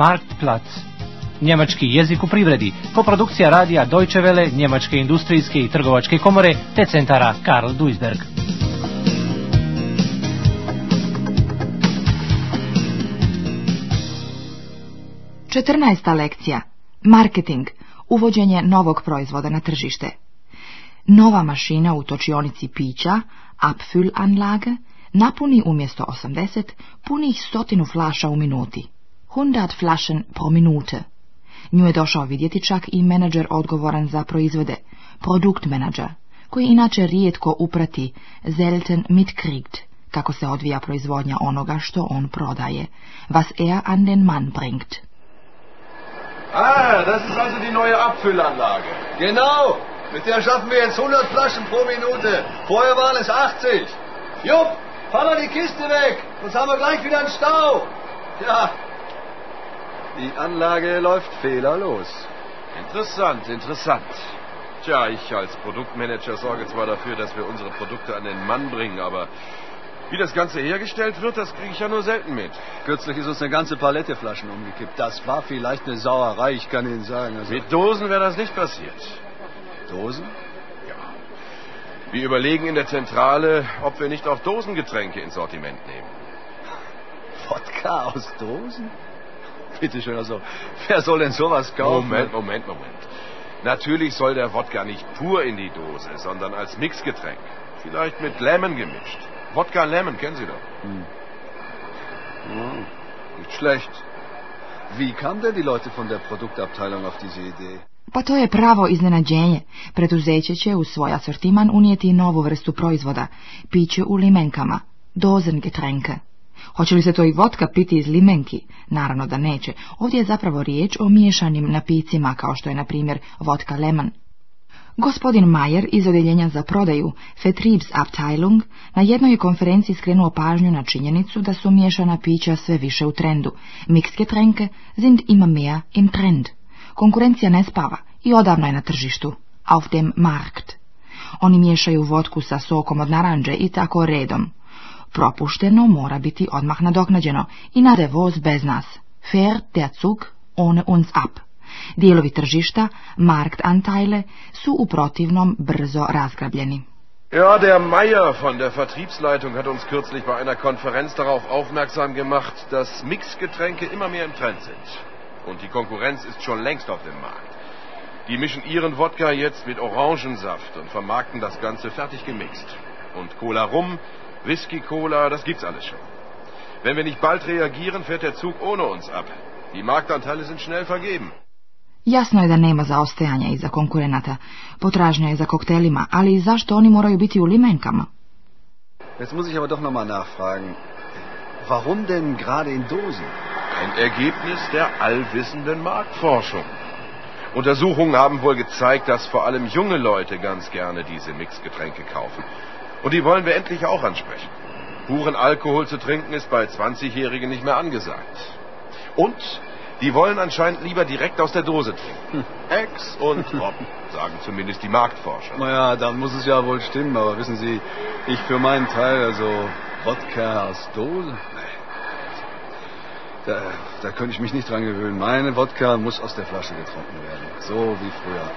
Marktplatz. Njemački jezik u privredi, koprodukcija radija Deutsche Welle, Njemačke industrijske i trgovačke komore te centara Karl Duisberg. Četrnaesta lekcija. Marketing. Uvođenje novog proizvoda na tržište. Nova mašina u točionici pića, Abfüllanlage, napuni umjesto 80 punih stotinu flaša u minuti. 100 Flaschen pro Minute. Nju je došao vidjeti čak i menadžer odgovoran za proizvode, produktmenadžer, koji inače rijetko uprati selten mitkriegt, kako se odvija proizvodnja onoga što on prodaje, was er an den Mann bringt. Ah, das ist also die neue Abfüllanlage. Genau, mit der schaffen wir jetzt 100 Flaschen pro Minute. Vorher waren es 80. Jupp, fahr mal die Kiste weg, sonst haben wir gleich wieder einen Stau. Ja, die Anlage läuft fehlerlos. Interessant, interessant. Tja, ich als Produktmanager sorge zwar dafür, dass wir unsere Produkte an den Mann bringen, aber wie das Ganze hergestellt wird, das kriege ich ja nur selten mit. Kürzlich ist uns eine ganze Palette Flaschen umgekippt. Das war vielleicht eine Sauerei, ich kann Ihnen sagen. Also mit Dosen wäre das nicht passiert. Dosen? Ja. Wir überlegen in der Zentrale, ob wir nicht auch Dosengetränke ins Sortiment nehmen. Wodka aus Dosen? Bitte schön, also, wer soll denn sowas kaufen? Moment, Moment, Moment. Natürlich soll der Wodka nicht pur in die Dose, sondern als Mixgetränk. Vielleicht mit Lemon gemischt. Wodka Lemon, kennen Sie doch. Hm. Hm, nicht schlecht. Wie kamen denn die Leute von der Produktabteilung auf diese Idee? Pa to je pravo iznenađenje. Preduzeće će u svoj asortiman unijeti novu vrstu proizvoda, piće u limenkama, dozengetränke. Hoće li se to i vodka piti iz limenki? Naravno da neće. Ovdje je zapravo riječ o miješanim napicima, kao što je, na primjer, vodka lemon. Gospodin Majer iz odjeljenja za prodaju Vertriebsabteilung na jednoj konferenciji skrenuo pažnju na činjenicu da su miješana pića sve više u trendu. Mixgetränke sind immer mehr im Trend. Konkurencija ne spava i odavno je na tržištu. Auf dem Markt. Oni miješaju vodku sa sokom od naranđe i tako redom. Propušteno mora biti odmah nadoknađeno i nade voz bez nas. Fährt der Zug ohne uns ab. Dijelovi tržišta, Marktanteile, su u protivnom brzo razgrabljeni. Ja, der Meier von der Vertriebsleitung hat uns kürzlich bei einer Konferenz darauf aufmerksam gemacht, dass Mixgetränke immer mehr im Trend sind. Und die Konkurrenz ist schon längst auf dem Markt. Die mischen ihren Wodka jetzt mit Orangensaft und vermarkten das Ganze fertig gemixt. Und Cola Rum Whisky, Cola, das gibt's alles schon. Wenn wir nicht bald reagieren, fährt der Zug ohne uns ab. Die Marktanteile sind schnell vergeben. Jasno je da nema zaostajanja iza konkurenata. Potražnja je za koktelima, ali zašto oni moraju biti u limenkama? Jetzt muss ich aber doch nochmal nachfragen. Warum denn gerade in Dosen? Ein Ergebnis der allwissenden Marktforschung. Untersuchungen haben wohl gezeigt, dass vor allem junge Leute ganz gerne diese Mixgetränke kaufen. Und die wollen wir endlich auch ansprechen. Puren Alkohol zu trinken ist bei 20-Jährigen nicht mehr angesagt. Und die wollen anscheinend lieber direkt aus der Dose trinken. Hm. Ex und Hop, sagen zumindest die Marktforscher. Naja, dann muss es ja wohl stimmen, aber wissen Sie, ich für meinen Teil, also Wodka aus Dose, da, da könnte ich mich nicht dran gewöhnen. Meine Wodka muss aus der Flasche getrunken werden, so wie früher.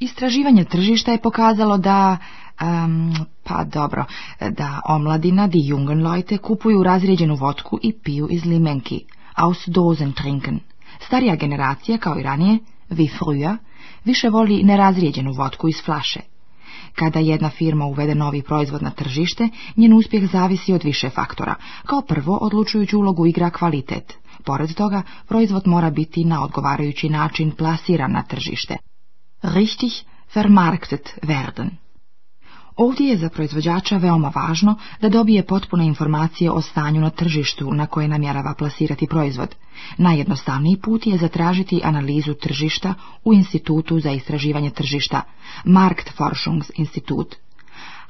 Istraživanje tržišta je pokazalo da, um, pa dobro, da omladina, di Jungenleute, kupuju razrijeđenu vodku i piju iz limenki, aus Dosen trinken. Starija generacija, kao i ranije, wie früher, više voli nerazrijeđenu vodku iz flaše. Kada jedna firma uvede novi proizvod na tržište, njen uspjeh zavisi od više faktora. Kao prvo, odlučujuću ulogu igra kvalitet. Pored toga, proizvod mora biti na odgovarajući način plasiran na tržište richtig vermarktet werden. Ovdje je za proizvođača veoma važno da dobije potpune informacije o stanju na tržištu na koje namjerava plasirati proizvod. Najjednostavniji put je zatražiti analizu tržišta u Institutu za istraživanje tržišta, Marktforschungsinstitut.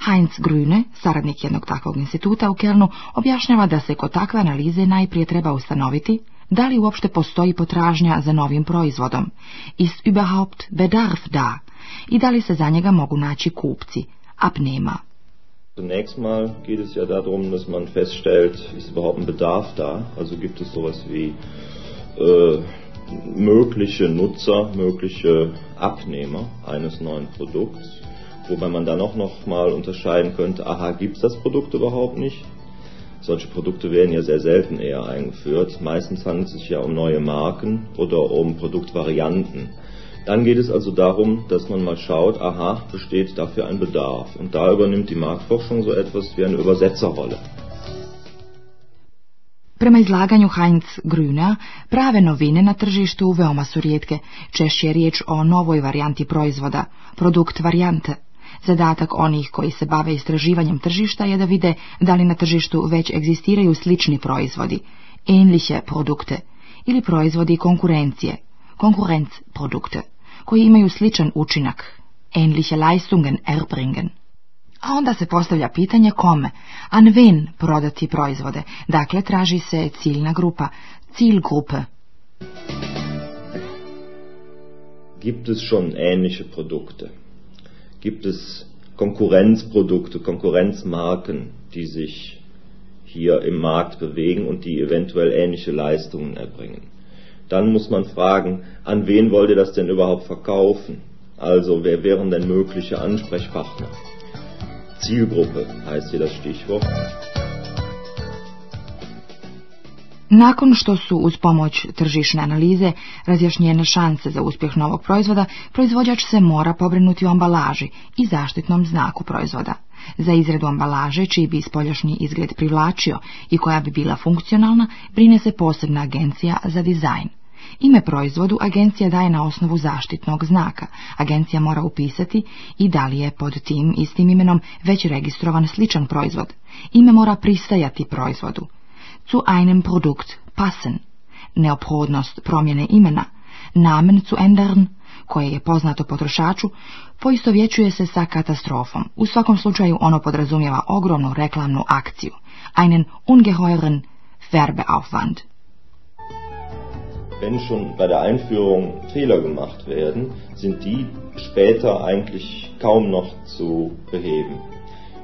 Heinz Grüne, saradnik jednog takvog instituta u Kelnu, objašnjava da se kod takve analize najprije treba ustanoviti da li uopšte postoji potražnja za novim proizvodom, ist überhaupt Bedarf da, i da li se za njega mogu naći kupci, Abnehmer. Zunächst mal geht es ja darum, dass man feststellt, ist überhaupt ein Bedarf da? Also gibt es sowas wie äh, mögliche Nutzer, mögliche Abnehmer eines neuen Produkts, wobei man dann auch noch mal unterscheiden könnte, aha, gibt es das Produkt überhaupt nicht? Solche Produkte werden ja sehr selten eher eingeführt. Meistens handelt es sich ja um neue Marken oder um Produktvarianten. Dann geht es also darum, dass man mal schaut, aha, besteht dafür ein Bedarf. Und da übernimmt die Marktforschung so etwas wie eine Übersetzerrolle. Prema izlaganju Heinz Grüna, prave novine na tržištu veoma su rijetke. Češće je riječ o novoj varijanti proizvoda, produkt varijante. Zadatak onih koji se bave istraživanjem tržišta je da vide da li na tržištu već egzistiraju slični proizvodi, ähnliche produkte, ili proizvodi konkurencije, konkurenzprodukte, koji imaju sličan učinak, ähnliche Leistungen erbringen. A onda se postavlja pitanje kome, an wen prodati proizvode. Dakle, traži se ciljna grupa, Zielgruppe. Gibt es schon ähnliche Produkte? Gibt es Konkurrenzprodukte, Konkurrenzmarken, die sich hier im Markt bewegen und die eventuell ähnliche Leistungen erbringen? Dann muss man fragen, an wen wollt ihr das denn überhaupt verkaufen? Also wer wären denn mögliche Ansprechpartner? Zielgruppe heißt hier das Stichwort. Nakon što su uz pomoć tržišne analize razjašnjene šanse za uspjeh novog proizvoda, proizvođač se mora pobrinuti o ambalaži i zaštitnom znaku proizvoda. Za izradu ambalaže, čiji bi spoljašnji izgled privlačio i koja bi bila funkcionalna, brine se posebna agencija za dizajn. Ime proizvodu agencija daje na osnovu zaštitnog znaka. Agencija mora upisati i da li je pod tim istim imenom već registrovan sličan proizvod. Ime mora pristajati proizvodu. Zu einem Produkt passen. Neophodnost promjene imena. Namen zu ändern, koje je poznato potrošaču, poistovjećuje se sa katastrofom. U svakom slučaju ono podrazumijeva ogromnu reklamnu akciju. Einen ungeheuren Werbeaufwand. wenn schon bei der Einführung Fehler gemacht werden, sind die später eigentlich kaum noch zu beheben.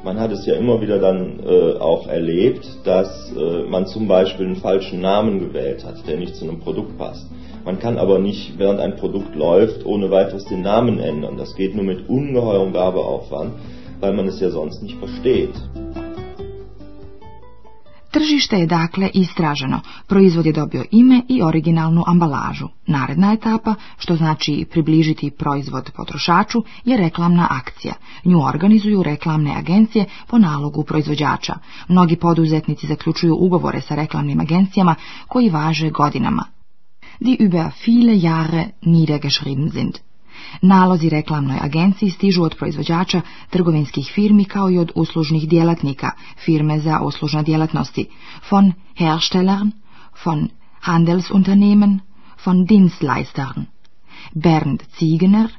Man hat es ja immer wieder dann äh, auch erlebt, dass äh, man zum Beispiel einen falschen Namen gewählt hat, der nicht zu einem Produkt passt. Man kann aber nicht, während ein Produkt läuft, ohne weiteres den Namen ändern. Das geht nur mit ungeheurem Werbeaufwand, weil man es ja sonst nicht versteht. Tržište je dakle istraženo, proizvod je dobio ime i originalnu ambalažu. Naredna etapa, što znači približiti proizvod potrošaču, je reklamna akcija. Nju organizuju reklamne agencije po nalogu proizvođača. Mnogi poduzetnici zaključuju ugovore sa reklamnim agencijama koji važe godinama. Die über viele Jahre niedergeschrieben sind. Nalozi reklamnoj agenciji stižu od proizvođača trgovinskih firmi kao i od uslužnih djelatnika, firme za uslužne djelatnosti, von Herstellern, von Handelsunternehmen, von Dienstleistern. Bernd Ziegener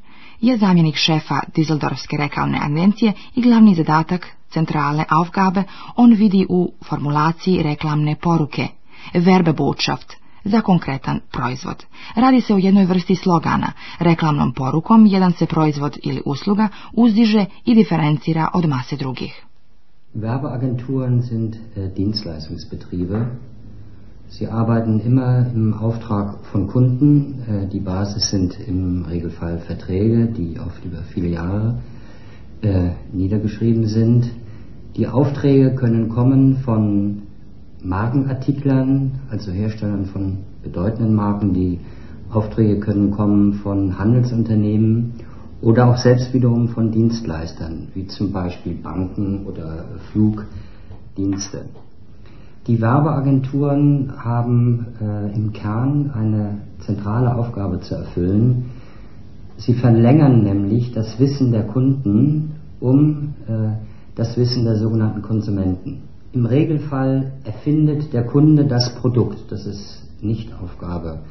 je zamjenik šefa Düsseldorfske reklamne agencije i glavni zadatak centrale Aufgabe. On vidi u formulaciji reklamne poruke, Werbebotschaft, za konkretan proizvod. Radi se o jednoj vrsti slogana. Reklamnom porukom jedan se proizvod ili usluga uzdiže i diferencira od mase drugih. Werbeagenturen sind äh, Dienstleistungsbetriebe. Sie arbeiten immer im Auftrag von Kunden. Äh, die Basis sind im Regelfall Verträge, die oft über viele Jahre äh, niedergeschrieben sind. Die Aufträge können kommen von Markenartiklern, also Herstellern von bedeutenden Marken. Die Aufträge können kommen von Handelsunternehmen oder auch selbst wiederum von Dienstleistern, wie zum Beispiel Banken oder Flugdienste. Die Werbeagenturen haben äh, im Kern eine zentrale Aufgabe zu erfüllen. Sie verlängern nämlich das Wissen der Kunden um äh, das Wissen der sogenannten Konsumenten. Im Regelfall erfindet der Kunde das Produkt. Das ist nicht Aufgabe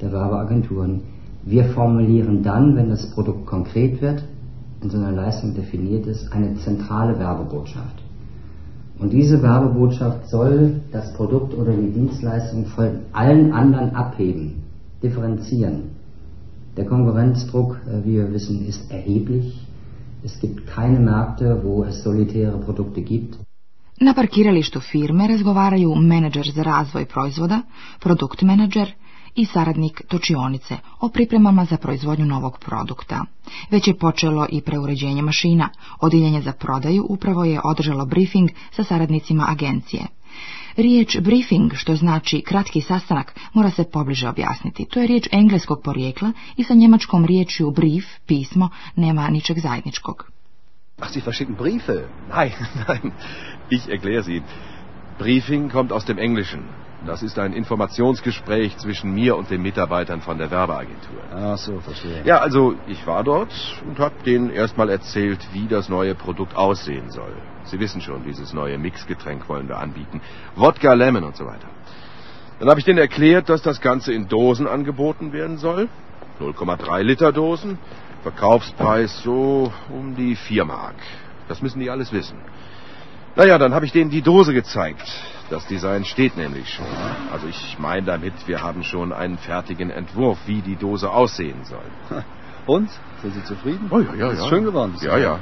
der Werbeagenturen. Wir formulieren dann, wenn das Produkt konkret wird, in so einer Leistung definiert ist, eine zentrale Werbebotschaft. Und diese Werbebotschaft soll das Produkt oder die Dienstleistung von allen anderen abheben, differenzieren. Der Konkurrenzdruck, äh, wie wir wissen, ist erheblich. Es gibt keine Märkte, wo es solitäre Produkte gibt. Na parkiralištu firme razgovaraju menadžer za razvoj proizvoda, produkt menadžer i saradnik točionice o pripremama za proizvodnju novog produkta. Već je počelo i preuređenje mašina. Odiljenje za prodaju upravo je održalo briefing sa saradnicima agencije. Riječ briefing, što znači kratki sastanak, mora se pobliže objasniti. To je riječ engleskog porijekla i sa njemačkom riječju brief, pismo, nema ničeg zajedničkog. Ach, Sie verschicken Briefe? Nein, nein. Ich erkläre Sie. Briefing kommt aus dem Englischen. Das ist ein Informationsgespräch zwischen mir und den Mitarbeitern von der Werbeagentur. Ach so, verstehe. Ja, also ich war dort und habe denen erstmal erzählt, wie das neue Produkt aussehen soll. Sie wissen schon, dieses neue Mixgetränk wollen wir anbieten. Wodka, Lemon und so weiter. Dann habe ich denen erklärt, dass das Ganze in Dosen angeboten werden soll. 0,3 Liter Dosen. Verkaufspreis so um die 4 Mark. Das müssen die alles wissen. Naja, dann habe ich denen die Dose gezeigt. Das Design steht nämlich schon. Also ich meine damit, wir haben schon einen fertigen Entwurf, wie die Dose aussehen soll. Und? Sind Sie zufrieden? Oh ja, ja, Ist ja. schön geworden. Ja, ja.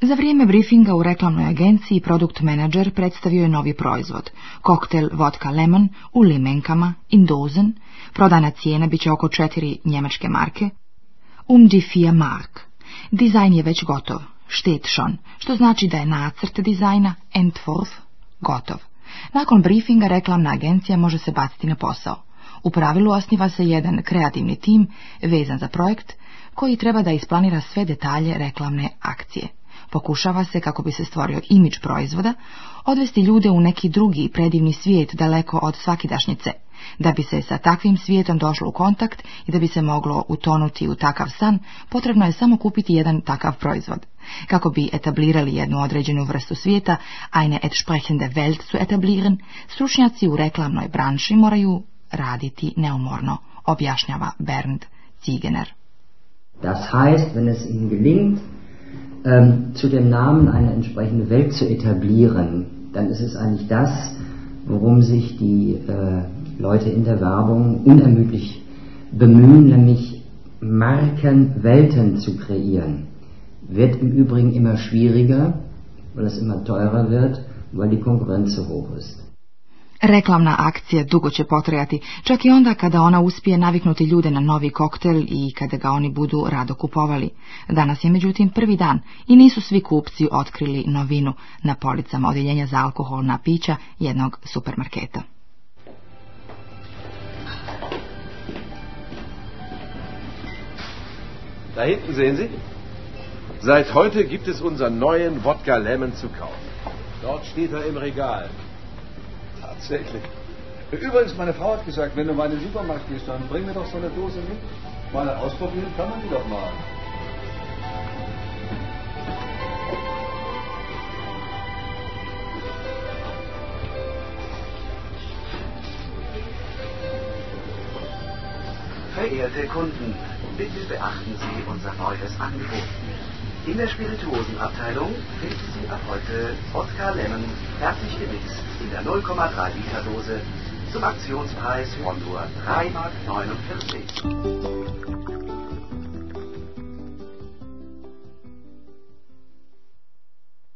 Za vrijeme briefinga u reklamnoj agenciji produkt menadžer predstavio je novi proizvod. Koktel vodka lemon u limenkama, in dozen, prodana cijena bit će oko četiri njemačke marke, um die vier mark. Dizajn je već gotov, steht schon, što znači da je nacrt dizajna, Entwurf, gotov. Nakon briefinga reklamna agencija može se baciti na posao. U pravilu osniva se jedan kreativni tim vezan za projekt koji treba da isplanira sve detalje reklamne akcije. Pokušava se, kako bi se stvorio imidž proizvoda, odvesti ljude u neki drugi predivni svijet daleko od svakidašnjice. Da bi se sa takvim svijetom došlo u kontakt i da bi se moglo utonuti u takav san, potrebno je samo kupiti jedan takav proizvod. Kako bi etablirali jednu određenu vrstu svijeta, eine entsprechende Welt zu etablieren, stručnjaci u reklamnoj branši moraju raditi neumorno, objašnjava Bernd Ziegener. Das heißt, wenn es Ihnen gelingt, ähm, zu dem Namen eine entsprechende Welt zu etablieren, dann ist es eigentlich das, worum sich die äh, Leute in der Werbung unermüdlich bemühen, nämlich Markenwelten zu kreieren. Wird im Übrigen immer schwieriger, weil es immer teurer wird, weil die Konkurrenz so hoch ist. Reklamna akcija dugo će potrajati, čak i onda kada ona uspije naviknuti ljude na novi koktel i kada ga oni budu rado kupovali. Danas je međutim prvi dan i nisu svi kupci otkrili novinu na policama odjeljenja za alkoholna pića jednog supermarketa. Da hinten sehen Sie. Seit heute gibt es unseren neuen Wodka Lemon zu kaufen. Dort steht er im Regal. Tatsächlich. Übrigens, meine Frau hat gesagt, wenn du mal in den Supermarkt gehst, dann bring mir doch so eine Dose mit. Mal ausprobieren kann man die doch mal. Verehrte Kunden, bitte beachten Sie unser neues Angebot. In der Spirituosenabteilung finden Sie ab heute Wodka Lemon fertig gemixt in der 0,3 Liter Dose zum Aktionspreis von nur 3,49 Mark.